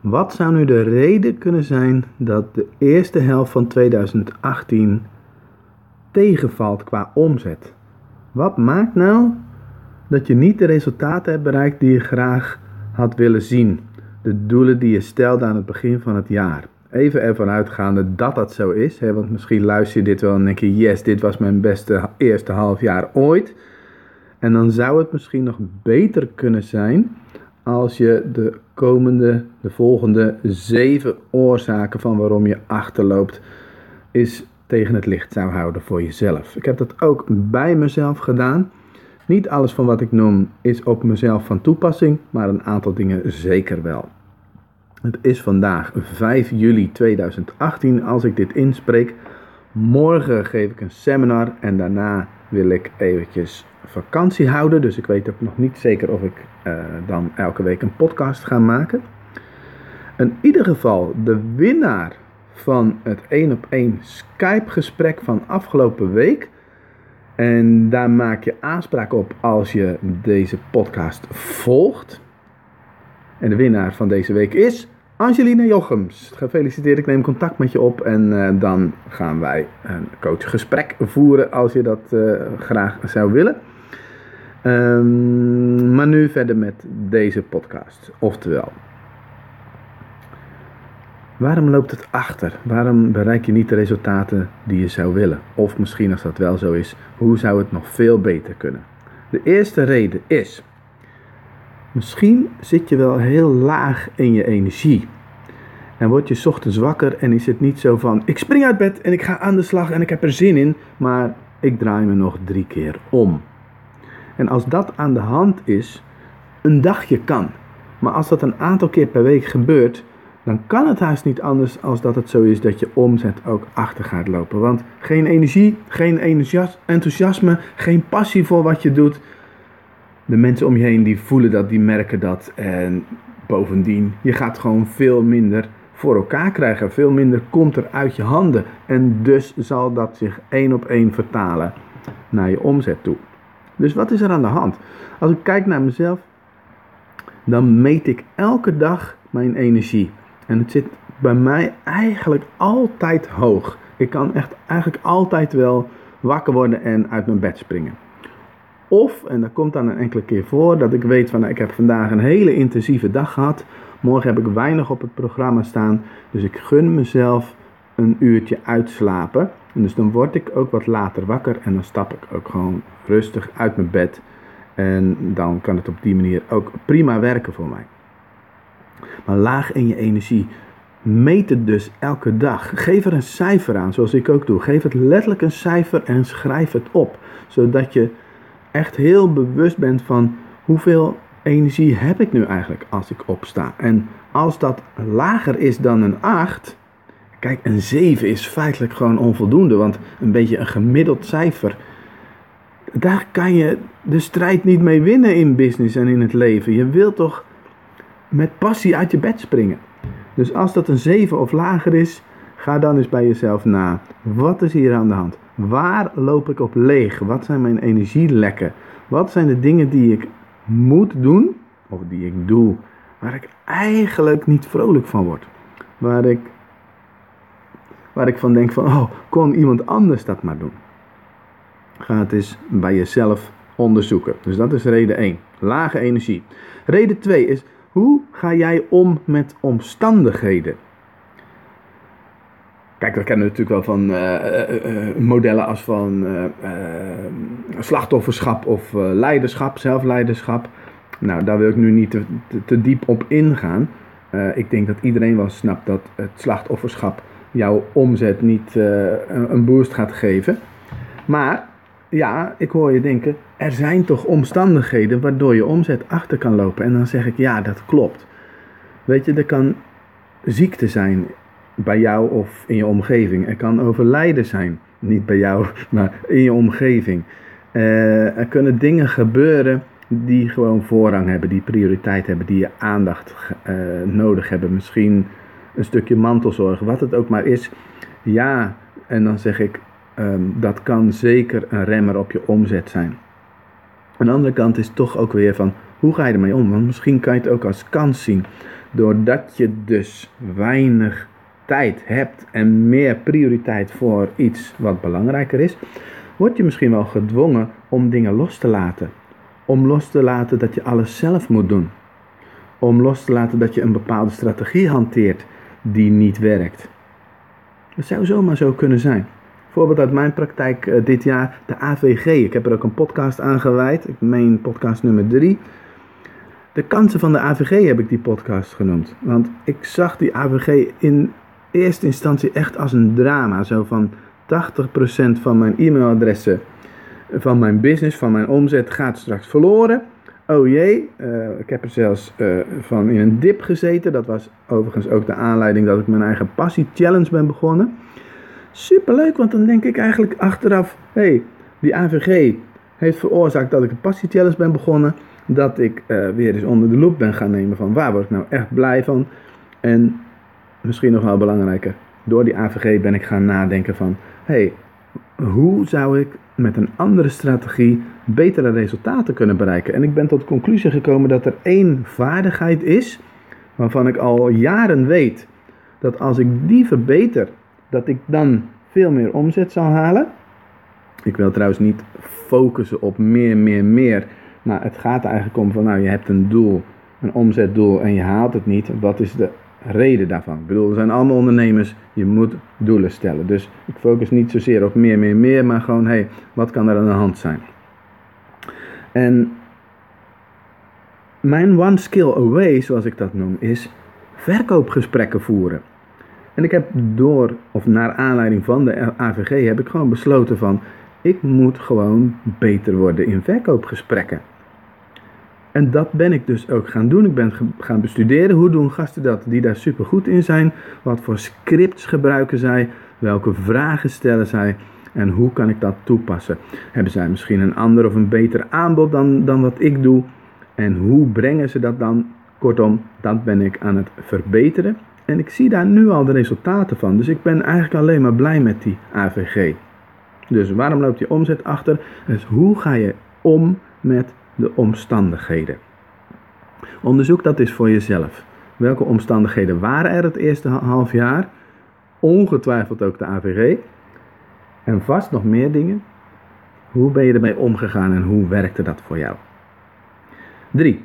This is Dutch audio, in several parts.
Wat zou nu de reden kunnen zijn dat de eerste helft van 2018 tegenvalt qua omzet? Wat maakt nou dat je niet de resultaten hebt bereikt die je graag had willen zien? De doelen die je stelde aan het begin van het jaar. Even ervan uitgaande dat dat zo is, hè, want misschien luister je dit wel en denk je: yes, dit was mijn beste eerste half jaar ooit. En dan zou het misschien nog beter kunnen zijn als je de komende, de volgende zeven oorzaken van waarom je achterloopt, is tegen het licht zou houden voor jezelf. Ik heb dat ook bij mezelf gedaan. Niet alles van wat ik noem is op mezelf van toepassing, maar een aantal dingen zeker wel. Het is vandaag 5 juli 2018 als ik dit inspreek. Morgen geef ik een seminar en daarna wil ik eventjes vakantie houden. Dus ik weet ook nog niet zeker of ik uh, dan elke week een podcast ga maken. In ieder geval, de winnaar van het 1 op 1 Skype gesprek van afgelopen week. En daar maak je aanspraak op als je deze podcast volgt. En de winnaar van deze week is Angelina Jochems. Gefeliciteerd, ik neem contact met je op en uh, dan gaan wij een coachgesprek voeren als je dat uh, graag zou willen. Um, maar nu verder met deze podcast. Oftewel, waarom loopt het achter? Waarom bereik je niet de resultaten die je zou willen? Of misschien als dat wel zo is, hoe zou het nog veel beter kunnen? De eerste reden is, misschien zit je wel heel laag in je energie. En word je ochtends wakker en is het niet zo van, ik spring uit bed en ik ga aan de slag en ik heb er zin in, maar ik draai me nog drie keer om. En als dat aan de hand is, een dagje kan. Maar als dat een aantal keer per week gebeurt, dan kan het haast niet anders als dat het zo is dat je omzet ook achter gaat lopen. Want geen energie, geen enthousiasme, geen passie voor wat je doet. De mensen om je heen die voelen dat, die merken dat. En bovendien, je gaat gewoon veel minder voor elkaar krijgen. Veel minder komt er uit je handen. En dus zal dat zich één op één vertalen naar je omzet toe. Dus wat is er aan de hand? Als ik kijk naar mezelf, dan meet ik elke dag mijn energie. En het zit bij mij eigenlijk altijd hoog. Ik kan echt eigenlijk altijd wel wakker worden en uit mijn bed springen. Of, en dat komt dan een enkele keer voor, dat ik weet van nou, ik heb vandaag een hele intensieve dag gehad. Morgen heb ik weinig op het programma staan. Dus ik gun mezelf een uurtje uitslapen. Dus dan word ik ook wat later wakker en dan stap ik ook gewoon rustig uit mijn bed. En dan kan het op die manier ook prima werken voor mij. Maar laag in je energie. Meet het dus elke dag. Geef er een cijfer aan, zoals ik ook doe. Geef het letterlijk een cijfer en schrijf het op. Zodat je echt heel bewust bent van hoeveel energie heb ik nu eigenlijk als ik opsta. En als dat lager is dan een 8, Kijk, een 7 is feitelijk gewoon onvoldoende, want een beetje een gemiddeld cijfer. Daar kan je de strijd niet mee winnen in business en in het leven. Je wilt toch met passie uit je bed springen. Dus als dat een 7 of lager is, ga dan eens bij jezelf na. Wat is hier aan de hand? Waar loop ik op leeg? Wat zijn mijn energielekken? Wat zijn de dingen die ik moet doen, of die ik doe, waar ik eigenlijk niet vrolijk van word? Waar ik waar ik van denk van, oh, kon iemand anders dat maar doen? Ga het eens bij jezelf onderzoeken. Dus dat is reden 1. Lage energie. Reden 2 is, hoe ga jij om met omstandigheden? Kijk, we kennen natuurlijk wel van uh, uh, modellen als van slachtofferschap of leiderschap, zelfleiderschap. Nou, daar wil ik nu niet te, te, te diep op ingaan. ik denk dat iedereen wel snapt dat het slachtofferschap jouw omzet niet uh, een boost gaat geven. Maar ja, ik hoor je denken, er zijn toch omstandigheden waardoor je omzet achter kan lopen. En dan zeg ik, ja, dat klopt. Weet je, er kan ziekte zijn bij jou of in je omgeving. Er kan overlijden zijn, niet bij jou, maar in je omgeving. Uh, er kunnen dingen gebeuren die gewoon voorrang hebben, die prioriteit hebben, die je aandacht uh, nodig hebben. Misschien een stukje mantelzorg, wat het ook maar is. Ja, en dan zeg ik, um, dat kan zeker een remmer op je omzet zijn. Aan de andere kant is toch ook weer van, hoe ga je ermee om? Want misschien kan je het ook als kans zien. doordat je dus weinig tijd hebt en meer prioriteit voor iets wat belangrijker is, word je misschien wel gedwongen om dingen los te laten. Om los te laten dat je alles zelf moet doen. Om los te laten dat je een bepaalde strategie hanteert die niet werkt. Dat zou zomaar zo kunnen zijn. Voorbeeld uit mijn praktijk uh, dit jaar, de AVG. Ik heb er ook een podcast aan gewijd. Ik meen podcast nummer 3. De kansen van de AVG heb ik die podcast genoemd. Want ik zag die AVG in eerste instantie echt als een drama. Zo van 80% van mijn e-mailadressen, van mijn business, van mijn omzet gaat straks verloren. Oh jee, uh, ik heb er zelfs uh, van in een dip gezeten. Dat was overigens ook de aanleiding dat ik mijn eigen passie challenge ben begonnen. Superleuk, want dan denk ik eigenlijk achteraf: hé, hey, die AVG heeft veroorzaakt dat ik een passie challenge ben begonnen. Dat ik uh, weer eens onder de loep ben gaan nemen van waar word ik nou echt blij van. En misschien nog wel belangrijker, door die AVG ben ik gaan nadenken van: hé, hey, hoe zou ik met een andere strategie betere resultaten kunnen bereiken? En ik ben tot de conclusie gekomen dat er één vaardigheid is waarvan ik al jaren weet dat als ik die verbeter, dat ik dan veel meer omzet zal halen. Ik wil trouwens niet focussen op meer, meer, meer. Maar het gaat eigenlijk om van nou, je hebt een doel, een omzetdoel en je haalt het niet. Wat is de reden daarvan. Ik bedoel, we zijn allemaal ondernemers, je moet doelen stellen. Dus ik focus niet zozeer op meer, meer, meer, maar gewoon, hé, hey, wat kan er aan de hand zijn? En mijn one skill away, zoals ik dat noem, is verkoopgesprekken voeren. En ik heb door, of naar aanleiding van de AVG, heb ik gewoon besloten van, ik moet gewoon beter worden in verkoopgesprekken. En dat ben ik dus ook gaan doen. Ik ben gaan bestuderen hoe doen gasten dat die daar super goed in zijn. Wat voor scripts gebruiken zij. Welke vragen stellen zij. En hoe kan ik dat toepassen? Hebben zij misschien een ander of een beter aanbod dan, dan wat ik doe? En hoe brengen ze dat dan? Kortom, dat ben ik aan het verbeteren. En ik zie daar nu al de resultaten van. Dus ik ben eigenlijk alleen maar blij met die AVG. Dus waarom loopt je omzet achter? Dus hoe ga je om met de omstandigheden. Onderzoek dat is voor jezelf. Welke omstandigheden waren er het eerste half jaar? Ongetwijfeld ook de AVG. En vast nog meer dingen. Hoe ben je ermee omgegaan en hoe werkte dat voor jou? 3.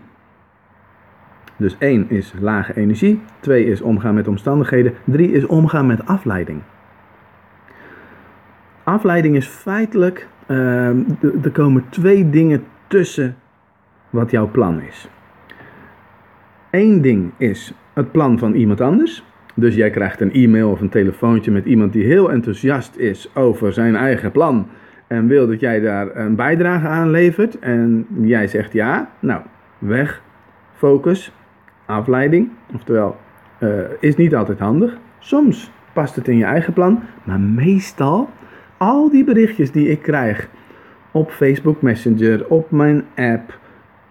Dus 1 is lage energie, 2 is omgaan met omstandigheden, 3 is omgaan met afleiding. Afleiding is feitelijk, uh, er komen twee dingen tussen wat jouw plan is. Eén ding is het plan van iemand anders. Dus jij krijgt een e-mail of een telefoontje met iemand die heel enthousiast is over zijn eigen plan en wil dat jij daar een bijdrage aan levert. En jij zegt ja, nou, weg, focus, afleiding. Oftewel, uh, is niet altijd handig. Soms past het in je eigen plan, maar meestal al die berichtjes die ik krijg op Facebook Messenger, op mijn app,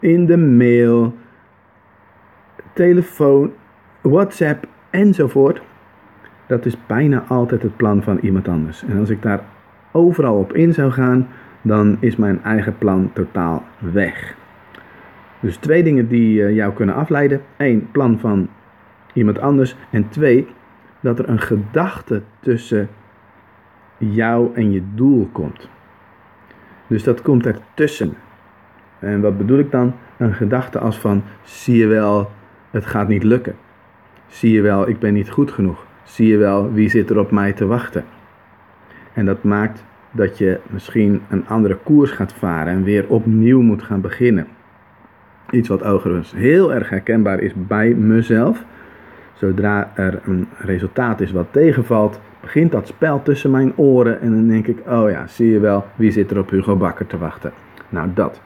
in de mail, telefoon, WhatsApp enzovoort. Dat is bijna altijd het plan van iemand anders. En als ik daar overal op in zou gaan, dan is mijn eigen plan totaal weg. Dus twee dingen die eh, jou kunnen afleiden. Eén, plan van iemand anders. En twee, dat er een gedachte tussen jou en je doel komt. Dus dat komt ertussen. En wat bedoel ik dan? Een gedachte als van, zie je wel, het gaat niet lukken. Zie je wel, ik ben niet goed genoeg. Zie je wel, wie zit er op mij te wachten. En dat maakt dat je misschien een andere koers gaat varen en weer opnieuw moet gaan beginnen. Iets wat overigens heel erg herkenbaar is bij mezelf. Zodra er een resultaat is wat tegenvalt, begint dat spel tussen mijn oren en dan denk ik, oh ja, zie je wel, wie zit er op Hugo Bakker te wachten. Nou, dat.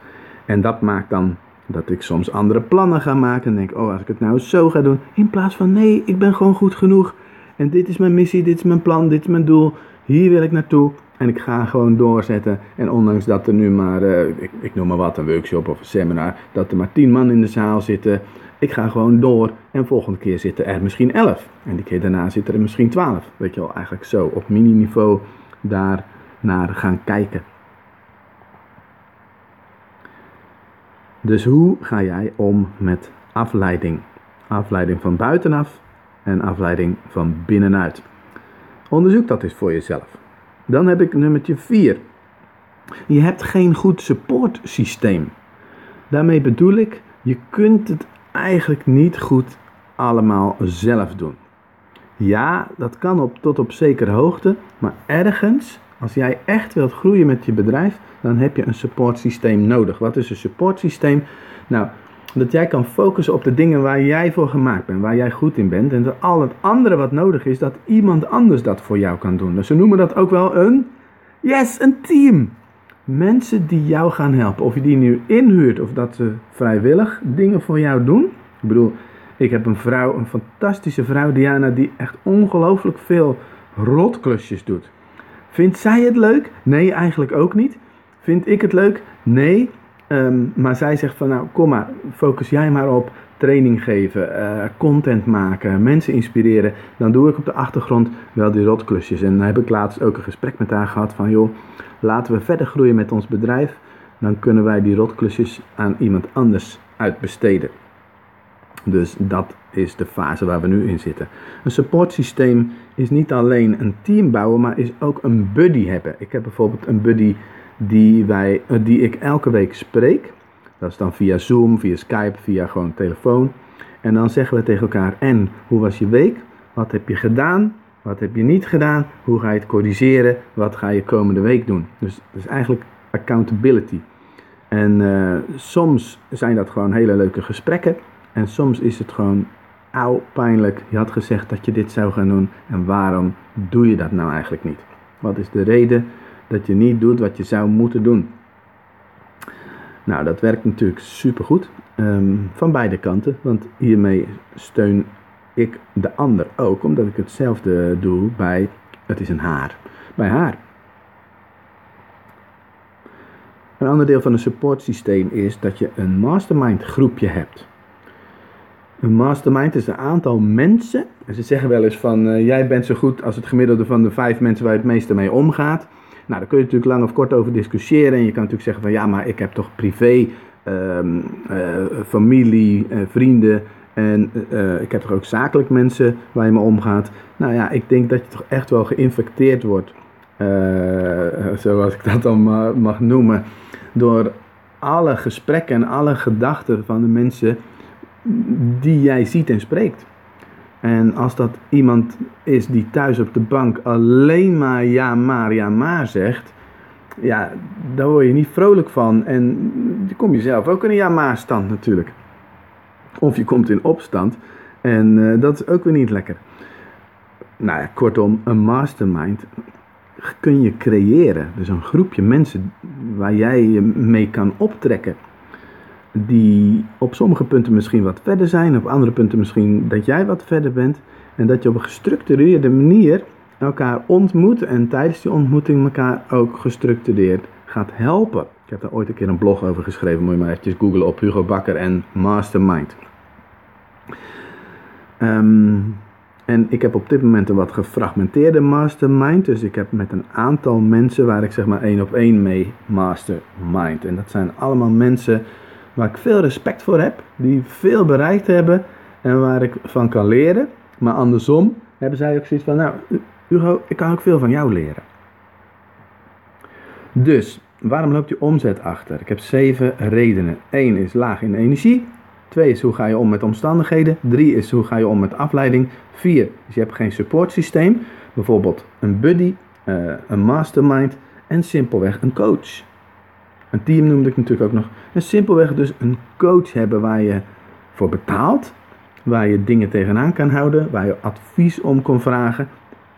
En dat maakt dan dat ik soms andere plannen ga maken en denk, oh, als ik het nou zo ga doen, in plaats van nee, ik ben gewoon goed genoeg. En dit is mijn missie, dit is mijn plan, dit is mijn doel, hier wil ik naartoe. En ik ga gewoon doorzetten. En ondanks dat er nu maar, uh, ik, ik, noem maar wat, een workshop of een seminar, dat er maar tien man in de zaal zitten. Ik ga gewoon door en volgende keer zitten er misschien elf. En die keer daarna zitten er misschien twaalf. Weet je wel, eigenlijk zo op mini-niveau daar naar gaan kijken. Dus hoe ga jij om met afleiding? Afleiding van buitenaf en afleiding van binnenuit. Onderzoek dat eens voor jezelf. Dan heb ik nummertje 4. Je hebt geen goed supportsysteem. Daarmee bedoel ik, je kunt het eigenlijk niet goed allemaal zelf doen. Ja, dat kan op, tot op zekere hoogte, maar ergens, als jij echt wilt groeien met je bedrijf, dan heb je een supportsysteem nodig. Wat is een supportsysteem? Nou, dat jij kan focussen op de dingen waar jij voor gemaakt bent, waar jij goed in bent. En dat al het andere wat nodig is, dat iemand anders dat voor jou kan doen. Dus ze noemen dat ook wel een, yes, een team. Mensen die jou gaan helpen. Of je die nu inhuurt of dat ze vrijwillig dingen voor jou doen. Ik bedoel, ik heb een vrouw, een fantastische vrouw, Diana, die echt ongelooflijk veel rotklusjes doet. Vindt zij het leuk? Nee, eigenlijk ook niet. Vind ik het leuk? Nee. Ehm, maar zij zegt van nou, kom maar, focus jij maar op training geven, uh, content maken, mensen inspireren. Dan doe ik op de achtergrond wel die rotklusjes. En dan heb ik laatst ook een gesprek met haar gehad van joh, laten we verder groeien met ons bedrijf. Dan kunnen wij die rotklusjes aan iemand anders uitbesteden. Dus dat is de fase waar we nu in zitten. Een supportsysteem is niet alleen een team bouwen, maar is ook een buddy hebben. Ik heb bijvoorbeeld een buddy die, wij, eh, die ik elke week spreek. Dat is dan via Zoom, via Skype, via gewoon telefoon. En dan zeggen we tegen elkaar: En hoe was je week? Wat heb je gedaan? Wat heb je niet gedaan? Hoe ga je het corrigeren? Wat ga je komende week doen? Dus, dus eigenlijk accountability. En uh, soms zijn dat gewoon hele leuke gesprekken. En soms is het gewoon auw, pijnlijk. Je had gezegd dat je dit zou gaan doen. En waarom doe je dat nou eigenlijk niet? Wat is de reden dat je niet doet wat je zou moeten doen? Nou, dat werkt natuurlijk supergoed. Um, van beide kanten. Want hiermee steun ik de ander ook. Omdat ik hetzelfde doe bij het is een haar. Bij haar. Een ander deel van een supportsysteem is dat je een mastermind groepje hebt. Een mastermind is een aantal mensen. En ze zeggen wel eens van uh, jij bent zo goed als het gemiddelde van de vijf mensen waar je het meeste mee omgaat. Nou, daar kun je natuurlijk lang of kort over discussiëren. En je kan natuurlijk zeggen van ja, maar ik heb toch privé, um, uh, familie, uh, vrienden. En ik heb toch ook zakelijk mensen waar je mee omgaat. Nou ja, ik denk dat je toch echt wel geïnfecteerd wordt. zoals ik dat dan mag noemen. Door alle gesprekken en alle gedachten van de mensen die jij ziet en spreekt. En als dat iemand is die thuis op de bank alleen maar ja maar, ja maar zegt, ja, daar word je niet vrolijk van. En je zelf ook in een ja maar stand natuurlijk. Of je komt in opstand en uh, dat is ook weer niet lekker. Nou ja, kortom, een mastermind kun je creëren. Dus een groepje mensen waar jij je mee kan optrekken die op sommige punten misschien wat verder zijn, op andere punten misschien dat jij wat verder bent. En dat je op een gestructureerde manier elkaar ontmoet en tijdens die ontmoeting elkaar ook gestructureerd gaat helpen. Ik heb daar ooit een keer een blog over geschreven, moet je maar eventjes googlen op Hugo Bakker en Mastermind. Um, en ik heb op dit moment een wat gefragmenteerde mastermind. Dus ik heb met een aantal mensen waar ik zeg maar één op één mee mastermind. En dat zijn allemaal mensen waar ik veel respect voor heb, die veel bereikt hebben en waar ik van kan leren. Maar andersom hebben zij ook zoiets van, nou Hugo, ik kan ook veel van jou leren. Dus, waarom loopt je omzet achter? Ik heb zeven redenen. Eén is laag in energie. Twee is hoe ga je om met omstandigheden. Drie is hoe ga je om met afleiding. Vier is je hebt geen supportsysteem. Bijvoorbeeld een buddy, uh, een mastermind en simpelweg een coach. Een team noemde ik natuurlijk ook nog. En simpelweg dus een coach hebben waar je voor betaalt. Waar je dingen tegenaan kan houden. Waar je advies om kan vragen.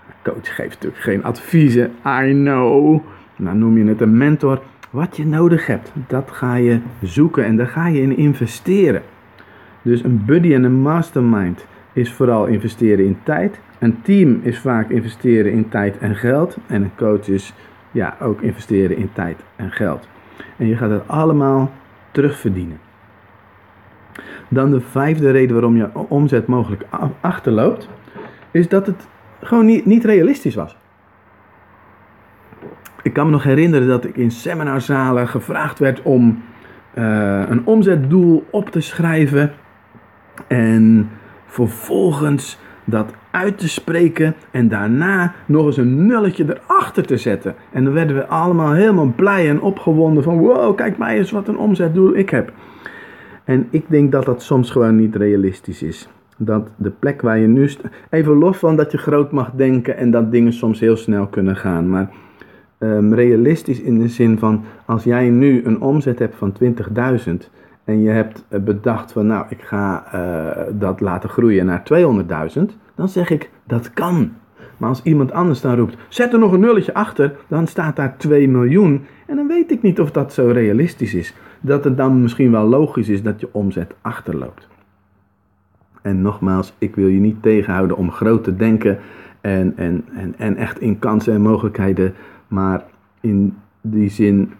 Een coach geeft natuurlijk geen adviezen. I know. Nou noem je het een mentor. Wat je nodig hebt, dat ga je zoeken en daar ga je in investeren. Dus een buddy en een mastermind is vooral investeren in tijd. Een team is vaak investeren in tijd en geld. En een coach is ja, ook investeren in tijd en geld. En je gaat het allemaal terugverdienen. Dan de vijfde reden waarom je omzet mogelijk achterloopt, is dat het gewoon niet, niet realistisch was. Ik kan me nog herinneren dat ik in seminarzalen gevraagd werd om uh, een omzetdoel op te schrijven. En vervolgens dat uit te spreken en daarna nog eens een nulletje erachter te zetten. En dan werden we allemaal helemaal blij en opgewonden van wow, kijk mij eens wat een omzetdoel ik heb. En ik denk dat dat soms gewoon niet realistisch is. Dat de plek waar je nu staat, even los van dat je groot mag denken en dat dingen soms heel snel kunnen gaan, maar um, realistisch in de zin van als jij nu een omzet hebt van 20.000 en je hebt eh, bedacht van nou ik ga uh, dat laten groeien naar 200.000, dan zeg ik dat kan. Maar als iemand anders dan roept, zet er nog een nulletje achter, dan staat daar 2 miljoen. En dan weet ik niet of dat zo realistisch is. Dat het dan misschien wel logisch is dat je omzet achterloopt. En nogmaals, ik wil je niet tegenhouden om groot te denken en, en, en, en echt in kansen en mogelijkheden. Maar in die zin,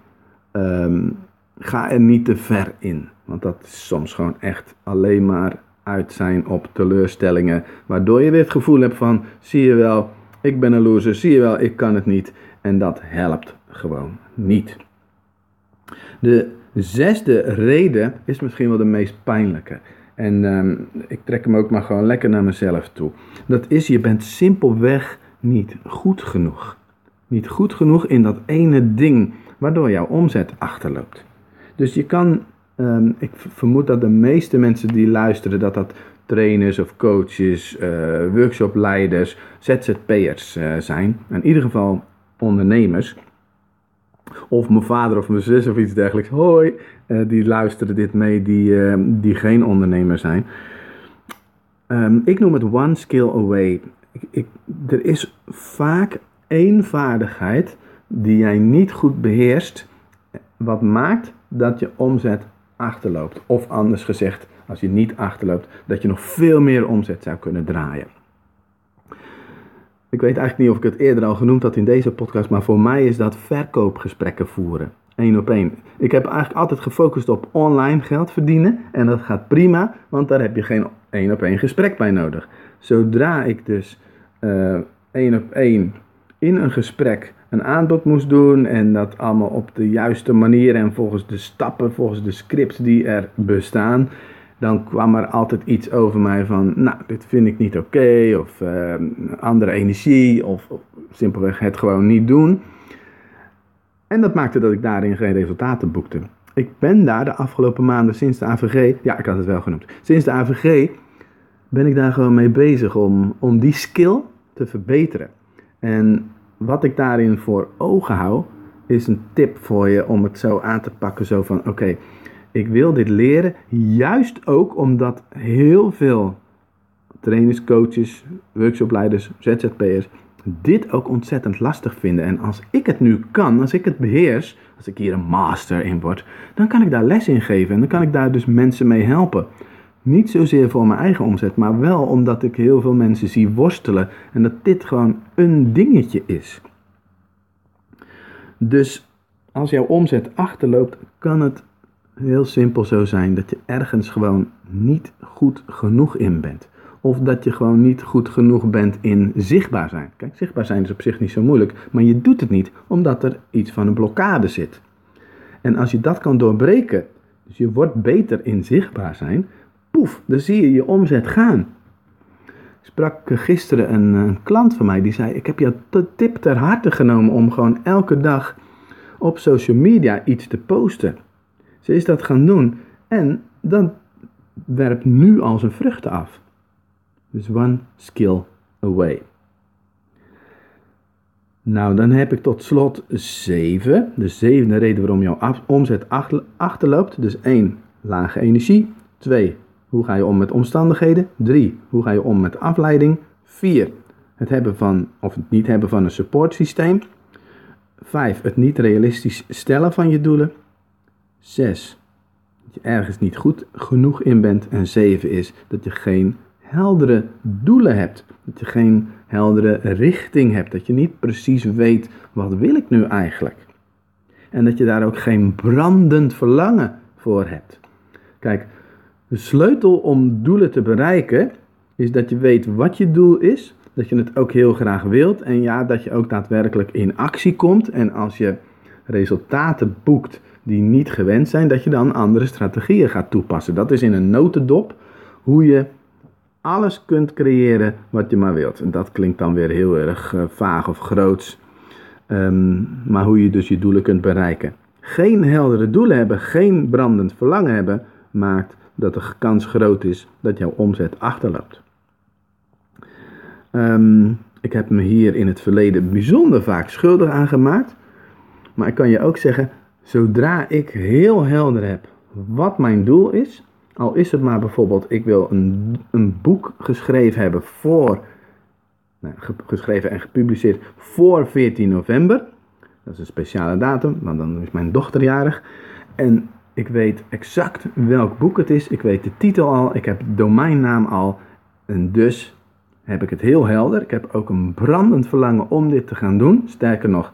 um, ga er niet te ver in. Want dat is soms gewoon echt alleen maar uit zijn op teleurstellingen. Waardoor je weer het gevoel hebt van, zie je wel, ik ben een loser, zie je wel, ik kan het niet. En dat helpt gewoon niet. De zesde reden is misschien wel de meest pijnlijke. En um, ik trek hem ook maar gewoon lekker naar mezelf toe. Dat is, je bent simpelweg niet goed genoeg. Niet goed genoeg in dat ene ding waardoor jouw omzet achterloopt. Dus je kan, um, ik vermoed dat de meeste mensen die luisteren, dat dat trainers of coaches, uh, workshopleiders, ZZP'ers uh, zijn. In ieder geval ondernemers. Of mijn vader of mijn zus of iets dergelijks. Hoi, uh, die luisteren dit mee, die, die geen ondernemer zijn. Um, ik noem het one skill away. Ik, er is vaak één vaardigheid die jij niet goed beheerst, wat maakt dat je omzet achterloopt. Of anders gezegd, als je niet achterloopt, dat je nog veel meer omzet zou kunnen draaien. Ik weet eigenlijk niet of ik het eerder al genoemd had in deze podcast, maar voor mij is dat verkoopgesprekken voeren. Eén op één. Ik heb eigenlijk altijd gefocust op online geld verdienen. En dat gaat prima, want daar heb je geen één op één gesprek bij nodig. Zodra ik dus uh, één op één in een gesprek een aanbod moest doen en dat allemaal op de juiste manier en volgens de stappen, volgens de scripts die er bestaan, dan kwam er altijd iets over mij van, nou, dit vind ik niet oké, of uh, andere energie, of, of, simpelweg het gewoon niet doen. En dat maakte dat ik daarin geen resultaten boekte. Ik ben daar de afgelopen maanden sinds de AVG, ja, ik had het wel genoemd, sinds de AVG ben ik daar gewoon mee bezig om, om die skill te verbeteren. En wat ik daarin voor ogen hou, is een tip voor je om het zo aan te pakken. Zo van, oké, ik wil dit leren. Juist ook omdat heel veel trainers, coaches, workshopleiders, ZZP'ers dit ook ontzettend lastig vinden. En als ik het nu kan, als ik het beheers, als ik hier een master in word, dan kan ik daar les in geven. En dan kan ik daar dus mensen mee helpen. Niet zozeer voor mijn eigen omzet, maar wel omdat ik heel veel mensen zie worstelen en dat dit gewoon een dingetje is. Dus als jouw omzet achterloopt, kan het heel simpel zo zijn dat je ergens gewoon niet goed genoeg in bent. Of dat je gewoon niet goed genoeg bent in zichtbaar zijn. Kijk, zichtbaar zijn is op zich niet zo moeilijk, maar je doet het niet omdat er iets van een blokkade zit. En als je dat kan doorbreken, dus je wordt beter in zichtbaar zijn, poef, dan zie je je omzet gaan. Sprak gisteren een, klant van mij die zei: Ik heb je tip ter harte genomen om gewoon elke dag op social media iets te posten. Ze is dat gaan doen en dat werpt nu al zijn vruchten af. Dus one skill away. Nou, dan heb ik tot slot 7. De zevende reden waarom jouw omzet achterloopt. Dus 1. Lage energie. 2. Hoe ga je om met omstandigheden? 3. Hoe ga je om met afleiding? 4. Het hebben van, of het niet hebben van een supportsysteem. 5. Het niet realistisch stellen van je doelen. 6. Dat je ergens niet goed genoeg in bent. En 7 is dat je geen heldere doelen hebt. Dat je geen heldere richting hebt. Dat je niet precies weet wat wil ik nu eigenlijk. En dat je daar ook geen brandend verlangen voor hebt. Kijk, de sleutel om doelen te bereiken is dat je weet wat je doel is, dat je het ook heel graag wilt en ja, dat je ook daadwerkelijk in actie komt. En als je resultaten boekt die niet gewend zijn, dat je dan andere strategieën gaat toepassen. Dat is in een notendop hoe je alles kunt creëren wat je maar wilt. En dat klinkt dan weer heel erg uh, vaag of groots. Um, maar hoe je dus je doelen kunt bereiken. Geen heldere doelen hebben, geen brandend verlangen hebben, maakt dat de kans groot is dat jouw omzet achterloopt. Um, ik heb me hier in het verleden bijzonder vaak schuldig aan gemaakt. Maar ik kan je ook zeggen, zodra ik heel helder heb wat mijn doel is, al is het maar bijvoorbeeld, ik wil een, een boek geschreven hebben voor, nou, geschreven en gepubliceerd voor 14 november. Dat is een speciale datum, want dan is mijn dochter jarig. En ik weet exact welk boek het is. Ik weet de titel al. Ik heb de domeinnaam al. En dus heb ik het heel helder. Ik heb ook een brandend verlangen om dit te gaan doen. Sterker nog,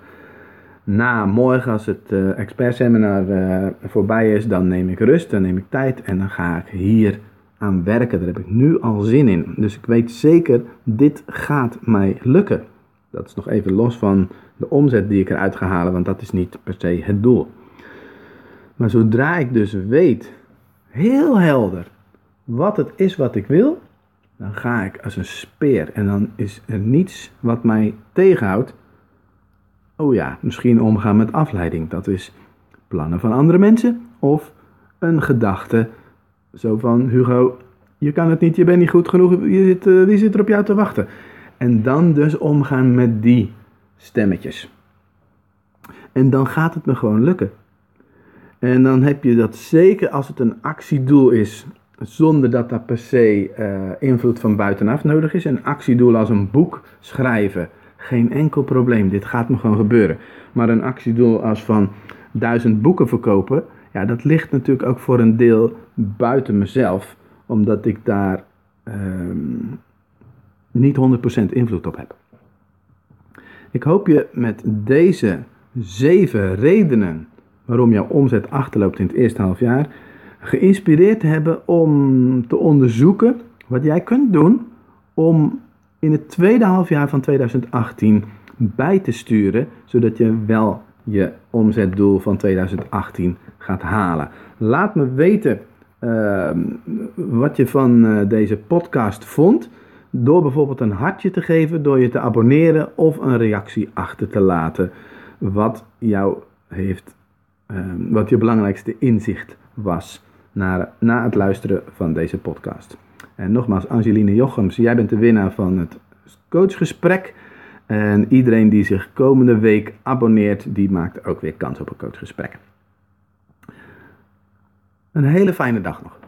na morgen als het uh, expertseminar uh, voorbij is, dan neem ik rust, dan neem ik tijd en dan ga ik hier aan werken. Daar heb ik nu al zin in. Dus ik weet zeker, dit gaat mij lukken. Dat is nog even los van de omzet die ik eruit ga halen, want dat is niet per se het doel. Maar zodra ik dus weet, heel helder, wat het is wat ik wil, dan ga ik als een speer en dan is er niets wat mij tegenhoudt. Oh ja, misschien omgaan met afleiding. Dat is plannen van andere mensen of een gedachte zo van Hugo, je kan het niet, je bent niet goed genoeg, je zit, uh, wie zit er op jou te wachten? En dan dus omgaan met die stemmetjes. En dan gaat het me gewoon lukken. En dan heb je dat zeker als het een actiedoel is, zonder dat daar per se uh, invloed van buitenaf nodig is. Een actiedoel als een boek schrijven, geen enkel probleem. Dit gaat me gewoon gebeuren. Maar een actiedoel als van duizend boeken verkopen, ja, dat ligt natuurlijk ook voor een deel buiten mezelf, omdat ik daar uh, niet 100% invloed op heb. Ik hoop je met deze zeven redenen waarom jouw omzet achterloopt in het eerste half jaar, geïnspireerd hebben om te onderzoeken wat jij kunt doen om in het tweede halfjaar van 2018 bij te sturen, zodat je wel je omzetdoel van 2018 gaat halen. Laat me weten uh, wat je van uh, deze podcast vond. Door bijvoorbeeld een hartje te geven, door je te abonneren of een reactie achter te laten. Wat jou heeft, uh, wat je belangrijkste inzicht was na, na het luisteren van deze podcast. En nogmaals, Angeline Jochems, jij bent de winnaar van het coachgesprek. En iedereen die zich komende week abonneert, die maakt ook weer kans op een coachgesprek. Een hele fijne dag nog.